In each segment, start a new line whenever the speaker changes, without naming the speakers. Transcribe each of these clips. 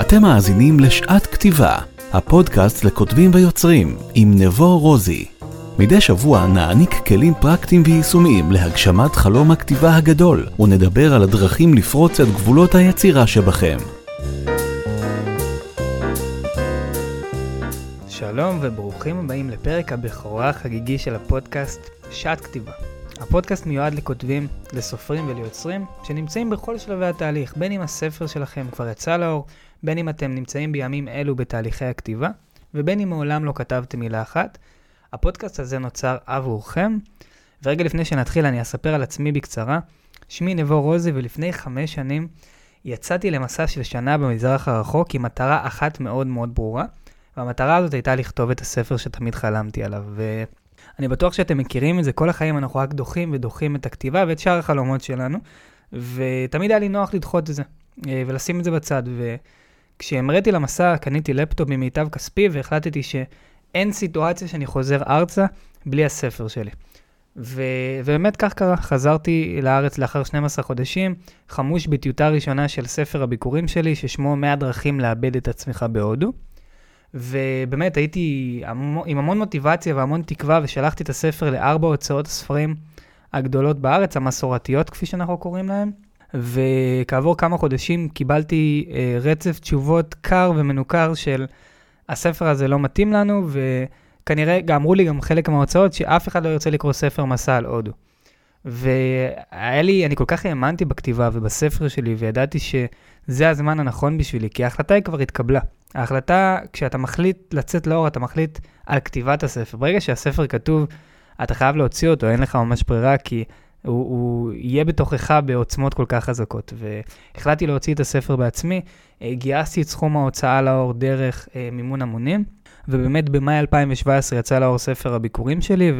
אתם מאזינים לשעת כתיבה, הפודקאסט לכותבים ויוצרים, עם נבו רוזי. מדי שבוע נעניק כלים פרקטיים ויישומיים להגשמת חלום הכתיבה הגדול, ונדבר על הדרכים לפרוץ את גבולות היצירה שבכם.
שלום וברוכים הבאים לפרק הבכורה החגיגי של הפודקאסט שעת כתיבה. הפודקאסט מיועד לכותבים, לסופרים וליוצרים שנמצאים בכל שלבי התהליך, בין אם הספר שלכם כבר יצא לאור, בין אם אתם נמצאים בימים אלו בתהליכי הכתיבה, ובין אם מעולם לא כתבתם מילה אחת. הפודקאסט הזה נוצר עבורכם, ורגע לפני שנתחיל אני אספר על עצמי בקצרה. שמי נבו רוזי ולפני חמש שנים יצאתי למסע של שנה במזרח הרחוק עם מטרה אחת מאוד מאוד ברורה, והמטרה הזאת הייתה לכתוב את הספר שתמיד חלמתי עליו. ואני בטוח שאתם מכירים את זה, כל החיים אנחנו רק דוחים ודוחים את הכתיבה ואת שאר החלומות שלנו, ותמיד היה לי נוח לדחות את זה, אה, ולשים את זה בצד. וכשהמראתי למסע, קניתי לפטופ ממיטב כספי, והחלטתי שאין סיטואציה שאני חוזר ארצה בלי הספר שלי. ו... ובאמת כך קרה, חזרתי לארץ לאחר 12 חודשים, חמוש בטיוטה ראשונה של ספר הביקורים שלי, ששמו 100 דרכים לאבד את עצמך בהודו. ובאמת הייתי עם המון מוטיבציה והמון תקווה, ושלחתי את הספר לארבע הוצאות הספרים הגדולות בארץ, המסורתיות כפי שאנחנו קוראים להן. וכעבור כמה חודשים קיבלתי אה, רצף תשובות קר ומנוכר של הספר הזה לא מתאים לנו, וכנראה אמרו לי גם חלק מההוצאות שאף אחד לא ירצה לקרוא ספר מסע על הודו. והיה לי, אני כל כך האמנתי בכתיבה ובספר שלי, וידעתי שזה הזמן הנכון בשבילי, כי ההחלטה היא כבר התקבלה. ההחלטה, כשאתה מחליט לצאת לאור, אתה מחליט על כתיבת הספר. ברגע שהספר כתוב, אתה חייב להוציא אותו, אין לך ממש ברירה, כי הוא, הוא יהיה בתוכך בעוצמות כל כך חזקות. והחלטתי להוציא את הספר בעצמי, אה, גייסתי את סכום ההוצאה לאור דרך אה, מימון המונים. ובאמת במאי 2017 יצא לאור ספר הביקורים שלי,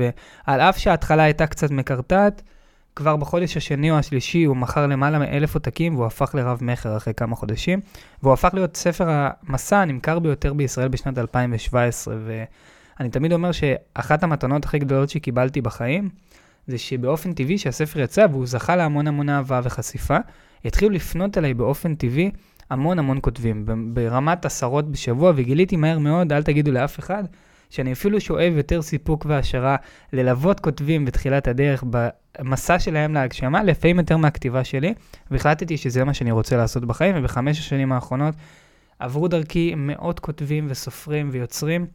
ועל אף שההתחלה הייתה קצת מקרטעת, כבר בחודש השני או השלישי הוא מכר למעלה מאלף עותקים והוא הפך לרב מכר אחרי כמה חודשים. והוא הפך להיות ספר המסע הנמכר ביותר בישראל בשנת 2017. ואני תמיד אומר שאחת המתנות הכי גדולות שקיבלתי בחיים, זה שבאופן טבעי שהספר יצא והוא זכה להמון המון אהבה וחשיפה, התחילו לפנות אליי באופן טבעי המון המון כותבים, ברמת עשרות בשבוע, וגיליתי מהר מאוד, אל תגידו לאף אחד, שאני אפילו שואב יותר סיפוק והשערה ללוות כותבים בתחילת הדרך במסע שלהם להגשמה, לפעמים יותר מהכתיבה שלי, והחלטתי שזה מה שאני רוצה לעשות בחיים, ובחמש השנים האחרונות עברו דרכי מאות כותבים וסופרים ויוצרים.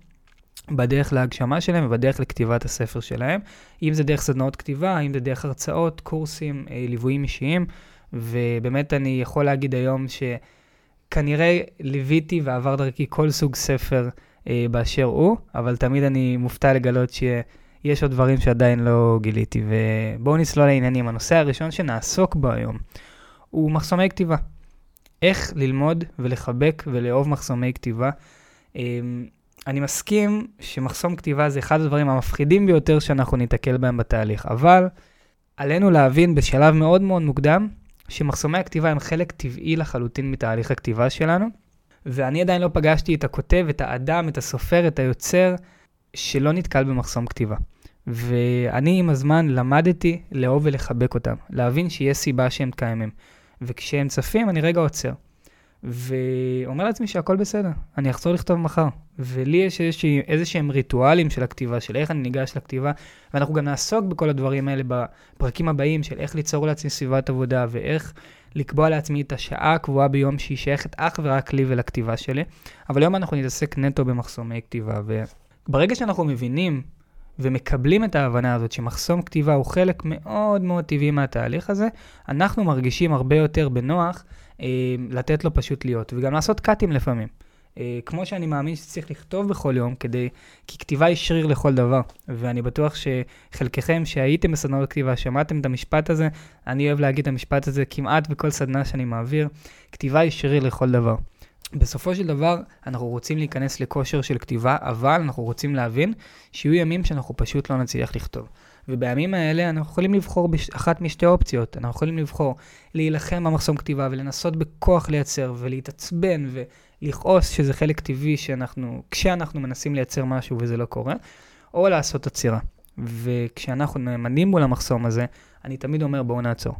בדרך להגשמה שלהם ובדרך לכתיבת הספר שלהם, אם זה דרך סדנאות כתיבה, אם זה דרך הרצאות, קורסים, אה, ליוויים אישיים, ובאמת אני יכול להגיד היום שכנראה ליוויתי ועבר דרכי כל סוג ספר אה, באשר הוא, אבל תמיד אני מופתע לגלות שיש עוד דברים שעדיין לא גיליתי. ובואו נסלול לעניינים. הנושא הראשון שנעסוק בו היום הוא מחסומי כתיבה. איך ללמוד ולחבק ולאהוב מחסומי כתיבה. אה, אני מסכים שמחסום כתיבה זה אחד הדברים המפחידים ביותר שאנחנו ניתקל בהם בתהליך, אבל עלינו להבין בשלב מאוד מאוד מוקדם שמחסומי הכתיבה הם חלק טבעי לחלוטין מתהליך הכתיבה שלנו, ואני עדיין לא פגשתי את הכותב, את האדם, את הסופר, את היוצר, שלא נתקל במחסום כתיבה. ואני עם הזמן למדתי לאהוב ולחבק אותם, להבין שיש סיבה שהם קיימים. וכשהם צפים, אני רגע עוצר. ואומר לעצמי שהכל בסדר, אני אחזור לכתוב מחר. ולי יש איזה שהם ריטואלים של הכתיבה, של איך אני ניגש לכתיבה, ואנחנו גם נעסוק בכל הדברים האלה בפרקים הבאים, של איך ליצור לעצמי סביבת עבודה, ואיך לקבוע לעצמי את השעה הקבועה ביום שהיא שייכת אך ורק לי ולכתיבה שלי. אבל היום אנחנו נתעסק נטו במחסומי כתיבה, וברגע שאנחנו מבינים ומקבלים את ההבנה הזאת שמחסום כתיבה הוא חלק מאוד מאוד טבעי מהתהליך הזה, אנחנו מרגישים הרבה יותר בנוח לתת לו פשוט להיות, וגם לעשות קאטים לפעמים. אה, כמו שאני מאמין שצריך לכתוב בכל יום, כדי, כי כתיבה היא שריר לכל דבר, ואני בטוח שחלקכם שהייתם בסדנאות כתיבה, שמעתם את המשפט הזה, אני אוהב להגיד את המשפט הזה כמעט בכל סדנה שאני מעביר, כתיבה היא שריר לכל דבר. בסופו של דבר, אנחנו רוצים להיכנס לכושר של כתיבה, אבל אנחנו רוצים להבין שיהיו ימים שאנחנו פשוט לא נצליח לכתוב. ובימים האלה אנחנו יכולים לבחור באחת משתי אופציות. אנחנו יכולים לבחור להילחם במחסום כתיבה ולנסות בכוח לייצר ולהתעצבן ולכעוס שזה חלק טבעי שאנחנו, כשאנחנו מנסים לייצר משהו וזה לא קורה, או לעשות עצירה. וכשאנחנו נעמדים מול המחסום הזה, אני תמיד אומר בואו נעצור.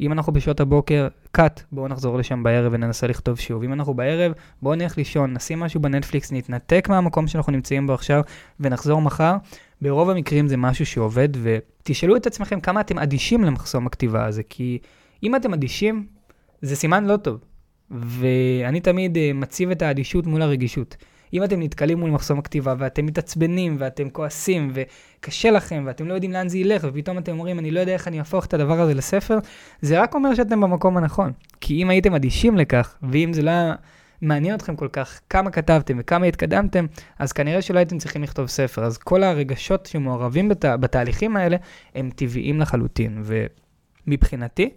אם אנחנו בשעות הבוקר, קאט, בואו נחזור לשם בערב וננסה לכתוב שוב. אם אנחנו בערב, בואו נלך לישון, נשים משהו בנטפליקס, נתנתק מהמקום שאנחנו נמצאים בו עכשיו ונחזור מחר. ברוב המקרים זה משהו שעובד, ותשאלו את עצמכם כמה אתם אדישים למחסום הכתיבה הזה, כי אם אתם אדישים, זה סימן לא טוב. ואני תמיד uh, מציב את האדישות מול הרגישות. אם אתם נתקלים מול מחסום הכתיבה ואתם מתעצבנים ואתם כועסים וקשה לכם ואתם לא יודעים לאן זה ילך ופתאום אתם אומרים אני לא יודע איך אני אהפוך את הדבר הזה לספר, זה רק אומר שאתם במקום הנכון. כי אם הייתם אדישים לכך ואם זה לא היה מעניין אתכם כל כך כמה כתבתם וכמה התקדמתם, אז כנראה שלא הייתם צריכים לכתוב ספר. אז כל הרגשות שמעורבים בת... בתהליכים האלה הם טבעיים לחלוטין. ומבחינתי,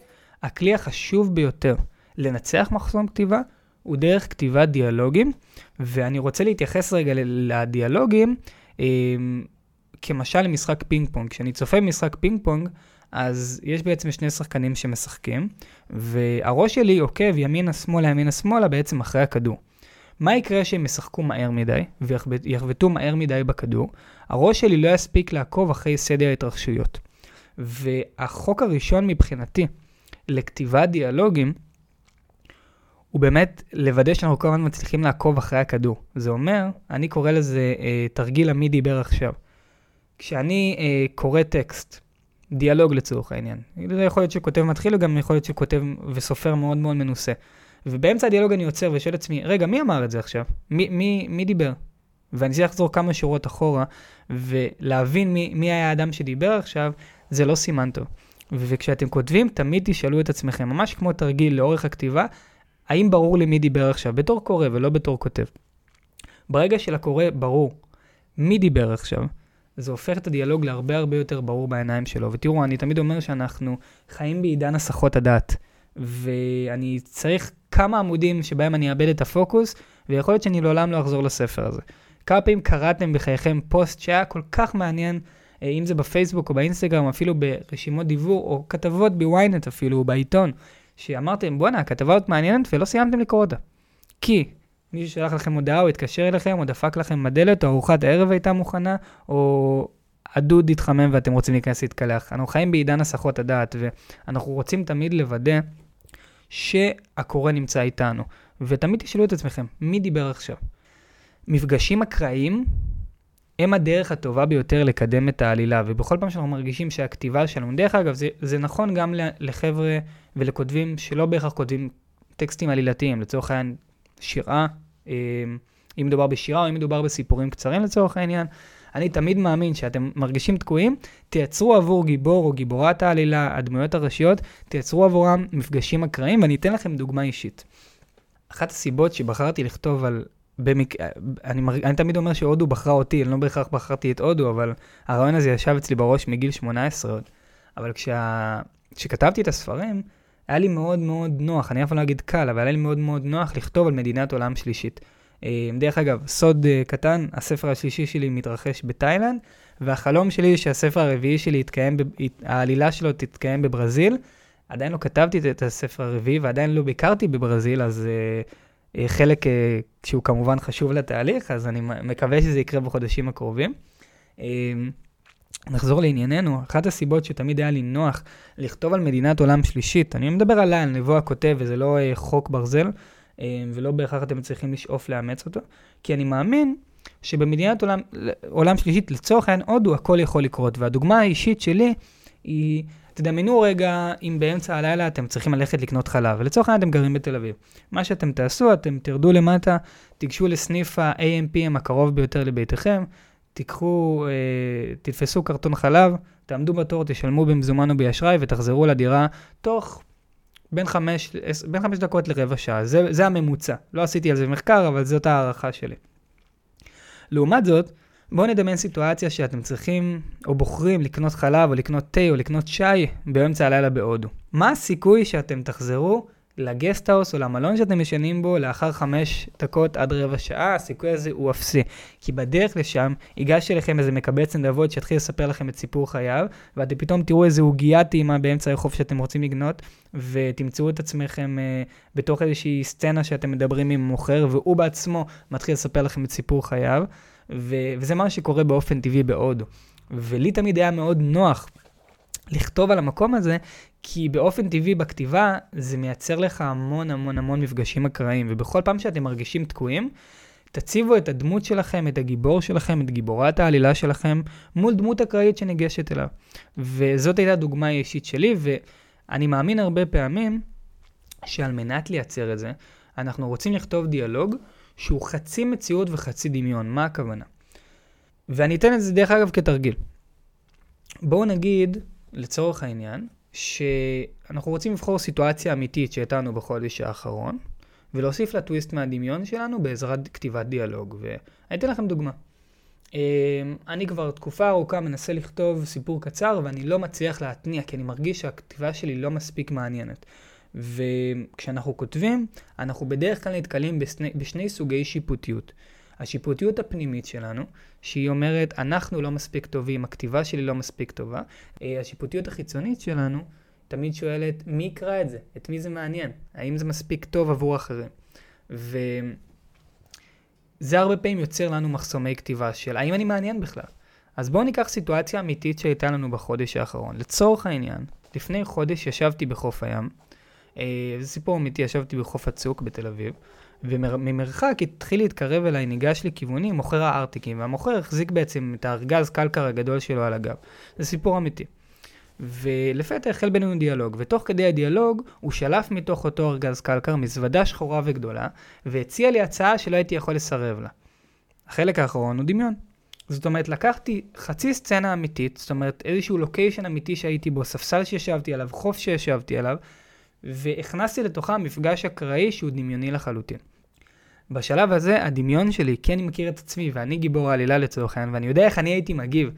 הכלי החשוב ביותר לנצח מחסום כתיבה הוא דרך כתיבת דיאלוגים, ואני רוצה להתייחס רגע לדיאלוגים אה, כמשל למשחק פינג פונג. כשאני צופה במשחק פינג פונג, אז יש בעצם שני שחקנים שמשחקים, והראש שלי עוקב ימינה-שמאלה, ימינה-שמאלה, בעצם אחרי הכדור. מה יקרה שהם ישחקו מהר מדי, ויחבטו מהר מדי בכדור? הראש שלי לא יספיק לעקוב אחרי סדר ההתרחשויות. והחוק הראשון מבחינתי לכתיבת דיאלוגים, הוא באמת לוודא שאנחנו כל הזמן מצליחים לעקוב אחרי הכדור. זה אומר, אני קורא לזה אה, תרגיל המי דיבר עכשיו. כשאני אה, קורא טקסט, דיאלוג לצורך העניין, זה יכול להיות שכותב מתחיל, וגם יכול להיות שכותב וסופר מאוד מאוד מנוסה. ובאמצע הדיאלוג אני עוצר ושואל עצמי, רגע, מי אמר את זה עכשיו? מי, מי, מי דיבר? ואני צריך לחזור כמה שורות אחורה, ולהבין מי, מי היה האדם שדיבר עכשיו, זה לא סימן טוב. וכשאתם כותבים, תמיד תשאלו את עצמכם, ממש כמו תרגיל לאורך הכתיבה, האם ברור לי מי דיבר עכשיו, בתור קורא ולא בתור כותב. ברגע שלקורא ברור מי דיבר עכשיו, זה הופך את הדיאלוג להרבה הרבה יותר ברור בעיניים שלו. ותראו, אני תמיד אומר שאנחנו חיים בעידן הסחות הדעת, ואני צריך כמה עמודים שבהם אני אאבד את הפוקוס, ויכול להיות שאני לעולם לא אחזור לספר הזה. כמה פעמים קראתם בחייכם פוסט שהיה כל כך מעניין, אה, אם זה בפייסבוק או באינסטגרם, אפילו ברשימות דיוור, או כתבות בוויינט אפילו, או בעיתון, שאמרתם, בואנה, הכתבה הזאת מעניינת ולא סיימתם לקרוא אותה. כי מישהו שלח לכם הודעה, או התקשר אליכם, או דפק לכם בדלת, או ארוחת הערב הייתה מוכנה, או הדוד התחמם ואתם רוצים להיכנס להתקלח. אנחנו חיים בעידן הסחות הדעת, ואנחנו רוצים תמיד לוודא שהקורא נמצא איתנו. ותמיד תשאלו את עצמכם, מי דיבר עכשיו? מפגשים אקראיים הם הדרך הטובה ביותר לקדם את העלילה, ובכל פעם שאנחנו מרגישים שהכתיבה שלנו, דרך אגב, זה, זה נכון גם לחבר'ה ולכותבים שלא בהכרח כותבים טקסטים עלילתיים, לצורך העניין שירה, אם מדובר בשירה או אם מדובר בסיפורים קצרים לצורך העניין. אני תמיד מאמין שאתם מרגישים תקועים, תייצרו עבור גיבור או גיבורת העלילה, הדמויות הראשיות, תייצרו עבורם מפגשים אקראיים, ואני אתן לכם דוגמה אישית. אחת הסיבות שבחרתי לכתוב על... במק... אני, מר... אני תמיד אומר שהודו בחרה אותי, אני לא בהכרח בחרתי את הודו, אבל הרעיון הזה ישב אצלי בראש מגיל 18 עוד. אבל כשה... כשכתבתי את הספרים, היה לי מאוד מאוד נוח, אני אף פעם לא אגיד קל, אבל היה לי מאוד מאוד נוח לכתוב על מדינת עולם שלישית. אה, דרך אגב, סוד אה, קטן, הספר השלישי שלי מתרחש בתאילנד, והחלום שלי שהספר הרביעי שלי יתקיים, העלילה שלו תתקיים בברזיל. עדיין לא כתבתי את הספר הרביעי ועדיין לא ביקרתי בברזיל, אז uh, חלק uh, שהוא כמובן חשוב לתהליך, אז אני מקווה שזה יקרה בחודשים הקרובים. Uh, נחזור לענייננו, אחת הסיבות שתמיד היה לי נוח לכתוב על מדינת עולם שלישית, אני מדבר עליי, על נבוא הכותב, וזה לא uh, חוק ברזל, uh, ולא בהכרח אתם צריכים לשאוף לאמץ אותו, כי אני מאמין שבמדינת עולם, עולם שלישית, לצורך העניין הודו, הכל יכול לקרות, והדוגמה האישית שלי היא, תדמיינו רגע אם באמצע הלילה אתם צריכים ללכת לקנות חלב, ולצורך העניין אתם גרים בתל אביב. מה שאתם תעשו, אתם תרדו למטה, תיגשו לסניף ה-AMPM הקרוב ביותר לביתכם, תיקחו, אה, תתפסו קרטון חלב, תעמדו בתור, תשלמו במזומן או באשראי ותחזרו לדירה תוך בין חמש, בין חמש דקות לרבע שעה. זה, זה הממוצע. לא עשיתי על זה מחקר, אבל זאת הערכה שלי. לעומת זאת, בואו נדמיין סיטואציה שאתם צריכים או בוחרים לקנות חלב או לקנות תה או לקנות שי באמצע הלילה בהודו. מה הסיכוי שאתם תחזרו לגסטהאוס או למלון שאתם ישנים בו לאחר חמש דקות עד רבע שעה, הסיכוי הזה הוא אפסי. כי בדרך לשם ייגש אליכם איזה מקבץ נדבות שיתחיל לספר לכם את סיפור חייו, ואתם פתאום תראו איזה עוגייה טעימה באמצע הרחוב שאתם רוצים לקנות, ותמצאו את עצמכם uh, בתוך איזושהי סצנה שאתם מדברים עם מוכר, והוא בעצמו מתחיל לספר לכם את סיפור חייו, ו- וזה מה שקורה באופן טבעי בהודו. ולי תמיד היה מאוד נוח לכתוב על המקום הזה, כי באופן טבעי בכתיבה זה מייצר לך המון המון המון מפגשים אקראיים, ובכל פעם שאתם מרגישים תקועים, תציבו את הדמות שלכם, את הגיבור שלכם, את גיבורת העלילה שלכם, מול דמות אקראית שניגשת אליו. וזאת הייתה דוגמה אישית שלי, ואני מאמין הרבה פעמים שעל מנת לייצר את זה, אנחנו רוצים לכתוב דיאלוג שהוא חצי מציאות וחצי דמיון. מה הכוונה? ואני אתן את זה דרך אגב כתרגיל. בואו נגיד, לצורך העניין, שאנחנו רוצים לבחור סיטואציה אמיתית שהייתה לנו בחודש האחרון, ולהוסיף לה טוויסט מהדמיון שלנו בעזרת כתיבת דיאלוג. ואני אתן לכם דוגמה. אמ, אני כבר תקופה ארוכה מנסה לכתוב סיפור קצר ואני לא מצליח להתניע כי אני מרגיש שהכתיבה שלי לא מספיק מעניינת. וכשאנחנו כותבים, אנחנו בדרך כלל נתקלים בשני, בשני סוגי שיפוטיות. השיפוטיות הפנימית שלנו, שהיא אומרת, אנחנו לא מספיק טובים, הכתיבה שלי לא מספיק טובה. אה, השיפוטיות החיצונית שלנו תמיד שואלת, מי יקרא את זה? את מי זה מעניין? האם זה מספיק טוב עבור אחרים? וזה הרבה פעמים יוצר לנו מחסומי כתיבה של האם אני מעניין בכלל? אז בואו ניקח סיטואציה אמיתית שהייתה לנו בחודש האחרון. לצורך העניין, לפני חודש ישבתי בחוף הים, אה, זה סיפור אמיתי, ישבתי בחוף הצוק בתל אביב, וממרחק התחיל להתקרב אליי, ניגש לכיווני, מוכר הארטיקים, והמוכר החזיק בעצם את הארגז קלקר הגדול שלו על הגב. זה סיפור אמיתי. ולפתע החל בינינו דיאלוג, ותוך כדי הדיאלוג הוא שלף מתוך אותו ארגז קלקר מזוודה שחורה וגדולה, והציע לי הצעה שלא הייתי יכול לסרב לה. החלק האחרון הוא דמיון. זאת אומרת, לקחתי חצי סצנה אמיתית, זאת אומרת, איזשהו לוקיישן אמיתי שהייתי בו, ספסל שישבתי עליו, חוף שישבתי עליו, והכנסתי לתוכה מפגש אקראי שהוא דמיוני לחלוטין. בשלב הזה, הדמיון שלי, כי אני מכיר את עצמי, ואני גיבור העלילה לצורך העניין, ואני יודע איך אני הייתי מגיב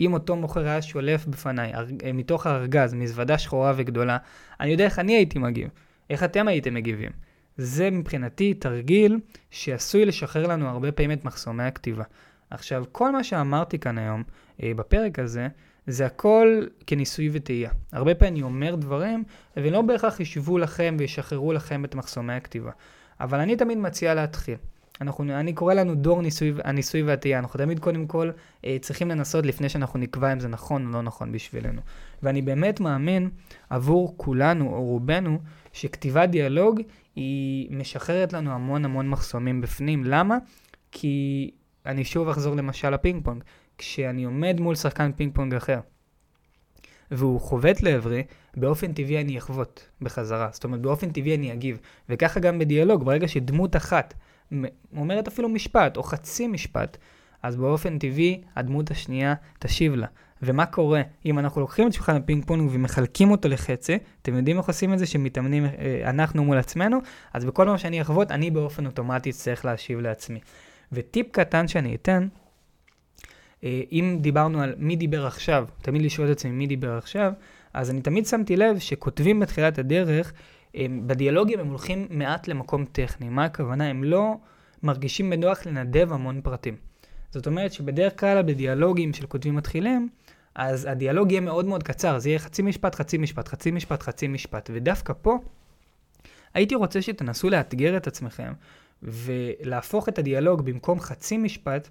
אם אותו מוכר היה שולף בפניי, אה, מתוך הארגז, מזוודה שחורה וגדולה, אני יודע איך אני הייתי מגיב, איך אתם הייתם מגיבים. זה מבחינתי תרגיל שעשוי לשחרר לנו הרבה פעמים את מחסומי הכתיבה. עכשיו, כל מה שאמרתי כאן היום, אה, בפרק הזה, זה הכל כניסוי וטעייה. הרבה פעמים אני אומר דברים, ולא בהכרח ישבו לכם וישחררו לכם את מחסומי הכתיבה. אבל אני תמיד מציע להתחיל. אנחנו, אני קורא לנו דור ניסוי, הניסוי והטעייה. אנחנו תמיד קודם כל אה, צריכים לנסות לפני שאנחנו נקבע אם זה נכון או לא נכון בשבילנו. ואני באמת מאמין עבור כולנו או רובנו שכתיבת דיאלוג היא משחררת לנו המון המון מחסומים בפנים. למה? כי אני שוב אחזור למשל לפינג פונג. כשאני עומד מול שחקן פינג פונג אחר, והוא חובט לעברי, באופן טבעי אני אחבוט בחזרה. זאת אומרת, באופן טבעי אני אגיב. וככה גם בדיאלוג, ברגע שדמות אחת אומרת אפילו משפט, או חצי משפט, אז באופן טבעי הדמות השנייה תשיב לה. ומה קורה אם אנחנו לוקחים את שולחן הפינג פונג ומחלקים אותו לחצי, אתם יודעים איך עושים את זה שמתאמנים אה, אנחנו מול עצמנו? אז בכל פעם שאני אחבוט, אני באופן אוטומטי אצטרך להשיב לעצמי. וטיפ קטן שאני אתן, אם דיברנו על מי דיבר עכשיו, תמיד לשאול את עצמי מי דיבר עכשיו, אז אני תמיד שמתי לב שכותבים בתחילת הדרך, בדיאלוגים הם הולכים מעט למקום טכני. מה הכוונה? הם לא מרגישים בנוח לנדב המון פרטים. זאת אומרת שבדרך כלל בדיאלוגים של כותבים מתחילים, אז הדיאלוג יהיה מאוד מאוד קצר, זה יהיה חצי משפט, חצי משפט, חצי משפט, חצי משפט. ודווקא פה, הייתי רוצה שתנסו לאתגר את עצמכם ולהפוך את הדיאלוג במקום חצי משפט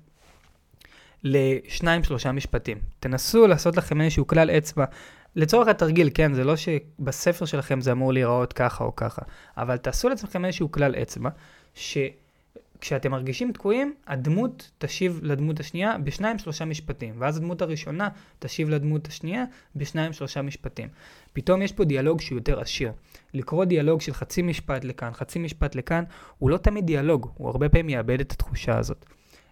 לשניים שלושה משפטים. תנסו לעשות לכם איזשהו כלל אצבע. לצורך התרגיל, כן, זה לא שבספר שלכם זה אמור להיראות ככה או ככה, אבל תעשו לעצמכם איזשהו כלל אצבע, שכשאתם מרגישים תקועים, הדמות תשיב לדמות השנייה בשניים שלושה משפטים, ואז הדמות הראשונה תשיב לדמות השנייה בשניים שלושה משפטים. פתאום יש פה דיאלוג שהוא יותר עשיר. לקרוא דיאלוג של חצי משפט לכאן, חצי משפט לכאן, הוא לא תמיד דיאלוג, הוא הרבה פעמים יאבד את התחושה הזאת.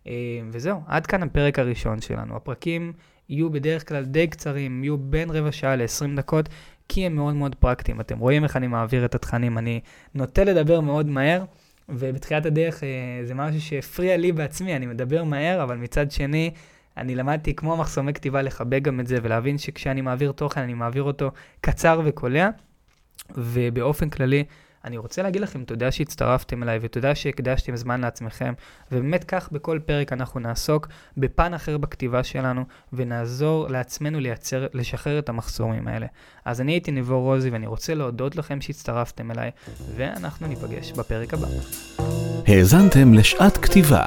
אה, וזהו, עד כאן הפרק הראשון שלנו. הפרקים יהיו בדרך כלל די קצרים, יהיו בין רבע שעה ל-20 דקות, כי הם מאוד מאוד פרקטיים. אתם רואים איך אני מעביר את התכנים, אני נוטה לדבר מאוד מהר, ובתחילת הדרך אה, זה משהו שהפריע לי בעצמי, אני מדבר מהר, אבל מצד שני, אני למדתי כמו מחסומי כתיבה לחבק גם את זה, ולהבין שכשאני מעביר תוכן, אני מעביר אותו קצר וקולע, ובאופן כללי, אני רוצה להגיד לכם תודה שהצטרפתם אליי ותודה שהקדשתם זמן לעצמכם, ובאמת כך בכל פרק אנחנו נעסוק בפן אחר בכתיבה שלנו, ונעזור לעצמנו לייצר, לשחרר את המחסומים האלה. אז אני הייתי נבו רוזי ואני רוצה להודות לכם שהצטרפתם אליי, ואנחנו ניפגש בפרק הבא.
האזנתם לשעת כתיבה,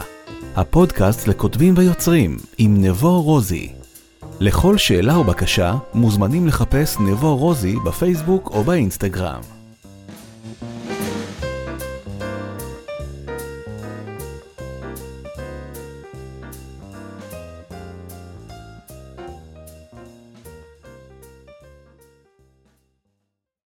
הפודקאסט לכותבים ויוצרים עם נבו רוזי. לכל שאלה או בקשה מוזמנים לחפש נבו רוזי בפייסבוק או באינסטגרם.